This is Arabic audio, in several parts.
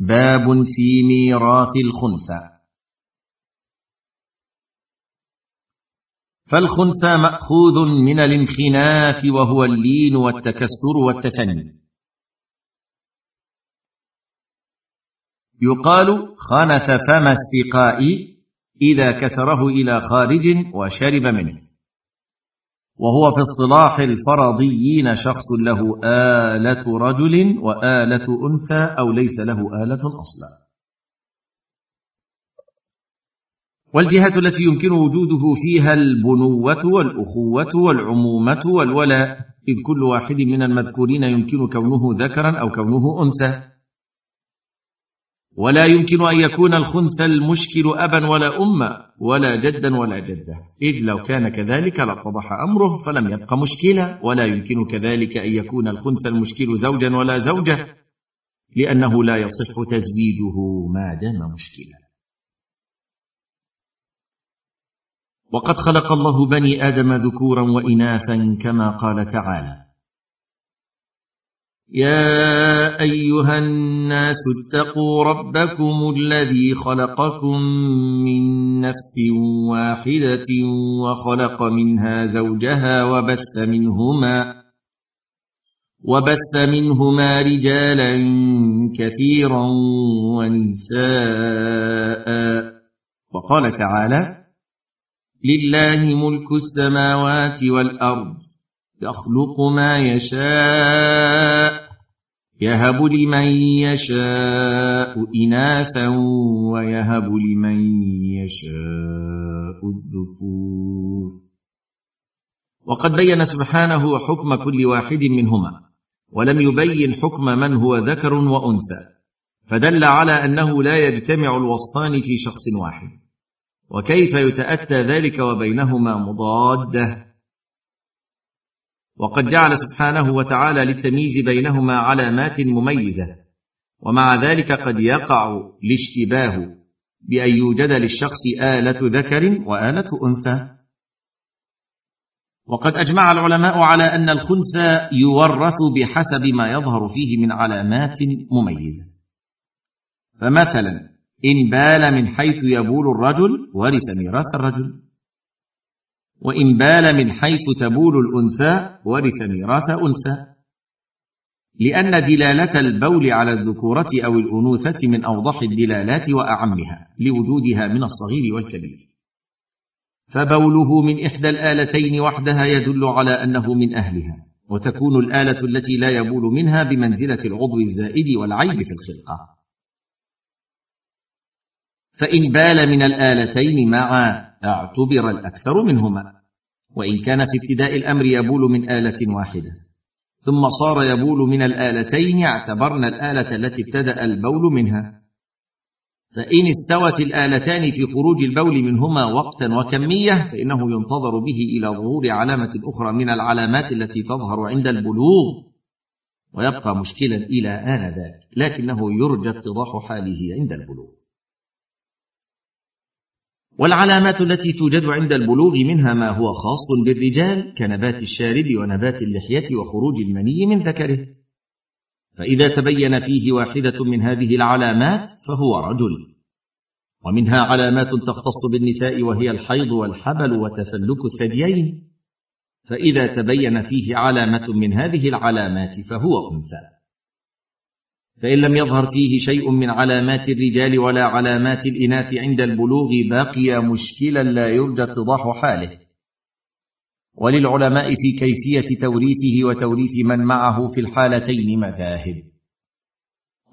باب في ميراث الخنثى. فالخنثى مأخوذ من الانخناث وهو اللين والتكسر والتثني. يقال خنث فم السقاء إذا كسره إلى خارج وشرب منه. وهو في اصطلاح الفرضيين شخص له آلة رجل وآلة أنثى أو ليس له آلة أصلا. والجهة التي يمكن وجوده فيها البنوة والأخوة والعمومة والولاء إذ كل واحد من المذكورين يمكن كونه ذكرا أو كونه أنثى. ولا يمكن أن يكون الخنث المشكل أبا ولا أما ولا جدا ولا جده إذ لو كان كذلك لاتضح أمره فلم يبق مشكلا. ولا يمكن كذلك أن يكون الخنث المشكل زوجا ولا زوجة لأنه لا يصح تزويجه ما دام مشكلا. وقد خلق الله بني آدم ذكورا وإناثا كما قال تعالى يا أيها الناس اتقوا ربكم الذي خلقكم من نفس واحدة وخلق منها زوجها وبث منهما وبث منهما رجالا كثيرا ونساء. وقال تعالى لله ملك السماوات والأرض يخلق ما يشاء يهب لمن يشاء إناثا ويهب لمن يشاء الذكور. وقد بين سبحانه حكم كل واحد منهما ولم يبين حكم من هو ذكر وأنثى فدل على أنه لا يجتمع الوصفان في شخص واحد. وكيف يتأتى ذلك وبينهما مضادة؟ وقد جعل سبحانه وتعالى للتمييز بينهما علامات مميزة ومع ذلك قد يقع الاشتباه بأن يوجد للشخص آلة ذكر وآلة أنثى. وقد أجمع العلماء على أن الخنثى يورث بحسب ما يظهر فيه من علامات مميزة. فمثلا إن بال من حيث يبول الرجل ورث ميراث الرجل. وإن بال من حيث تبول الأنثى ورث ميراث أنثى. لأن دلالة البول على الذكورة أو الأنوثة من أوضح الدلالات وأعمها لوجودها من الصغير والكبير. فبوله من إحدى الآلتين وحدها يدل على أنه من أهلها وتكون الآلة التي لا يبول منها بمنزلة العضو الزائد والعيب في الخلقة. فإن بال من الآلتين معا اعتبر الأكثر منهما وإن كان في ابتداء الأمر يبول من آلة واحدة ثم صار يبول من الآلتين اعتبرنا الآلة التي ابتدأ البول منها. فإن استوت الآلتان في خروج البول منهما وقتا وكمية فإنه ينتظر به إلى ظهور علامة أخرى من العلامات التي تظهر عند البلوغ ويبقى مشكلا إلى آنذاك لكنه يرجى اتضاح حاله عند البلوغ. والعلامات التي توجد عند البلوغ منها ما هو خاص بالرجال كنبات الشارب ونبات اللحية وخروج المني من ذكره. فإذا تبين فيه واحدة من هذه العلامات فهو رجل. ومنها علامات تختص بالنساء وهي الحيض والحبل وتفلك الثديين. فإذا تبين فيه علامة من هذه العلامات فهو أنثى. فإن لم يظهر فيه شيء من علامات الرجال ولا علامات الإناث عند البلوغ بقي مشكلا لا يرجى اتضاح حاله. وللعلماء في كيفية توريثه وتوريث من معه في الحالتين مذاهب.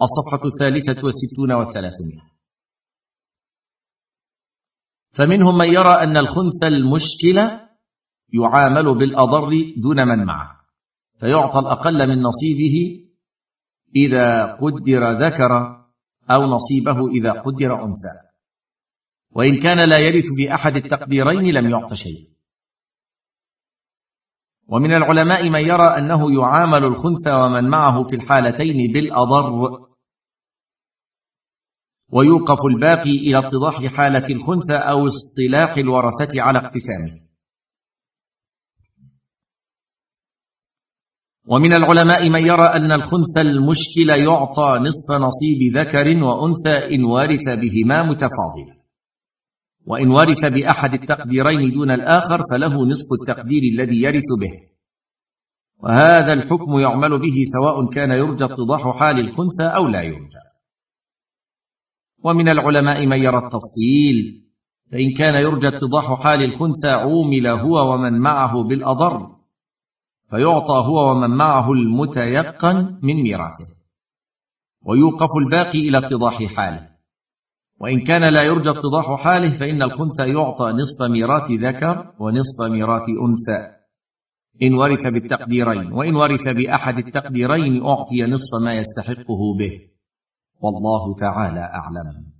الصفحة الثالثة والستون والثلاثمائة. فمنهم من يرى أن الخنث المشكل يعامل بالأضر دون من معه. فيعطى الأقل من نصيبه إذا قدر ذكر أو نصيبه إذا قدر أنثى. وإن كان لا يرث بأحد التقديرين لم يعط شيء. ومن العلماء من يرى أنه يعامل الخنثى ومن معه في الحالتين بالأضر ويوقف الباقي إلى اتضاح حالة الخنثى أو اصطلاح الورثة على اقتسامه. ومن العلماء من يرى أن الخنث المشكل يعطى نصف نصيب ذكر وأنثى إن ورث بهما متفاضلا. وإن ورث بأحد التقديرين دون الآخر فله نصف التقدير الذي يرث به. وهذا الحكم يعمل به سواء كان يرجى اتضاح حال الخنثى أو لا يرجى. ومن العلماء من يرى التفصيل فإن كان يرجى اتضاح حال الخنثى عومل هو ومن معه بالأضر. فيعطى هو ومن معه المتيقن من ميراثه. ويوقف الباقي إلى اتضاح حاله. وإن كان لا يرجى اتضاح حاله فإن الخنثى يعطى نصف ميراث ذكر ونصف ميراث أنثى. إن ورث بالتقديرين وإن ورث بأحد التقديرين أعطي نصف ما يستحقه به. والله تعالى أعلم.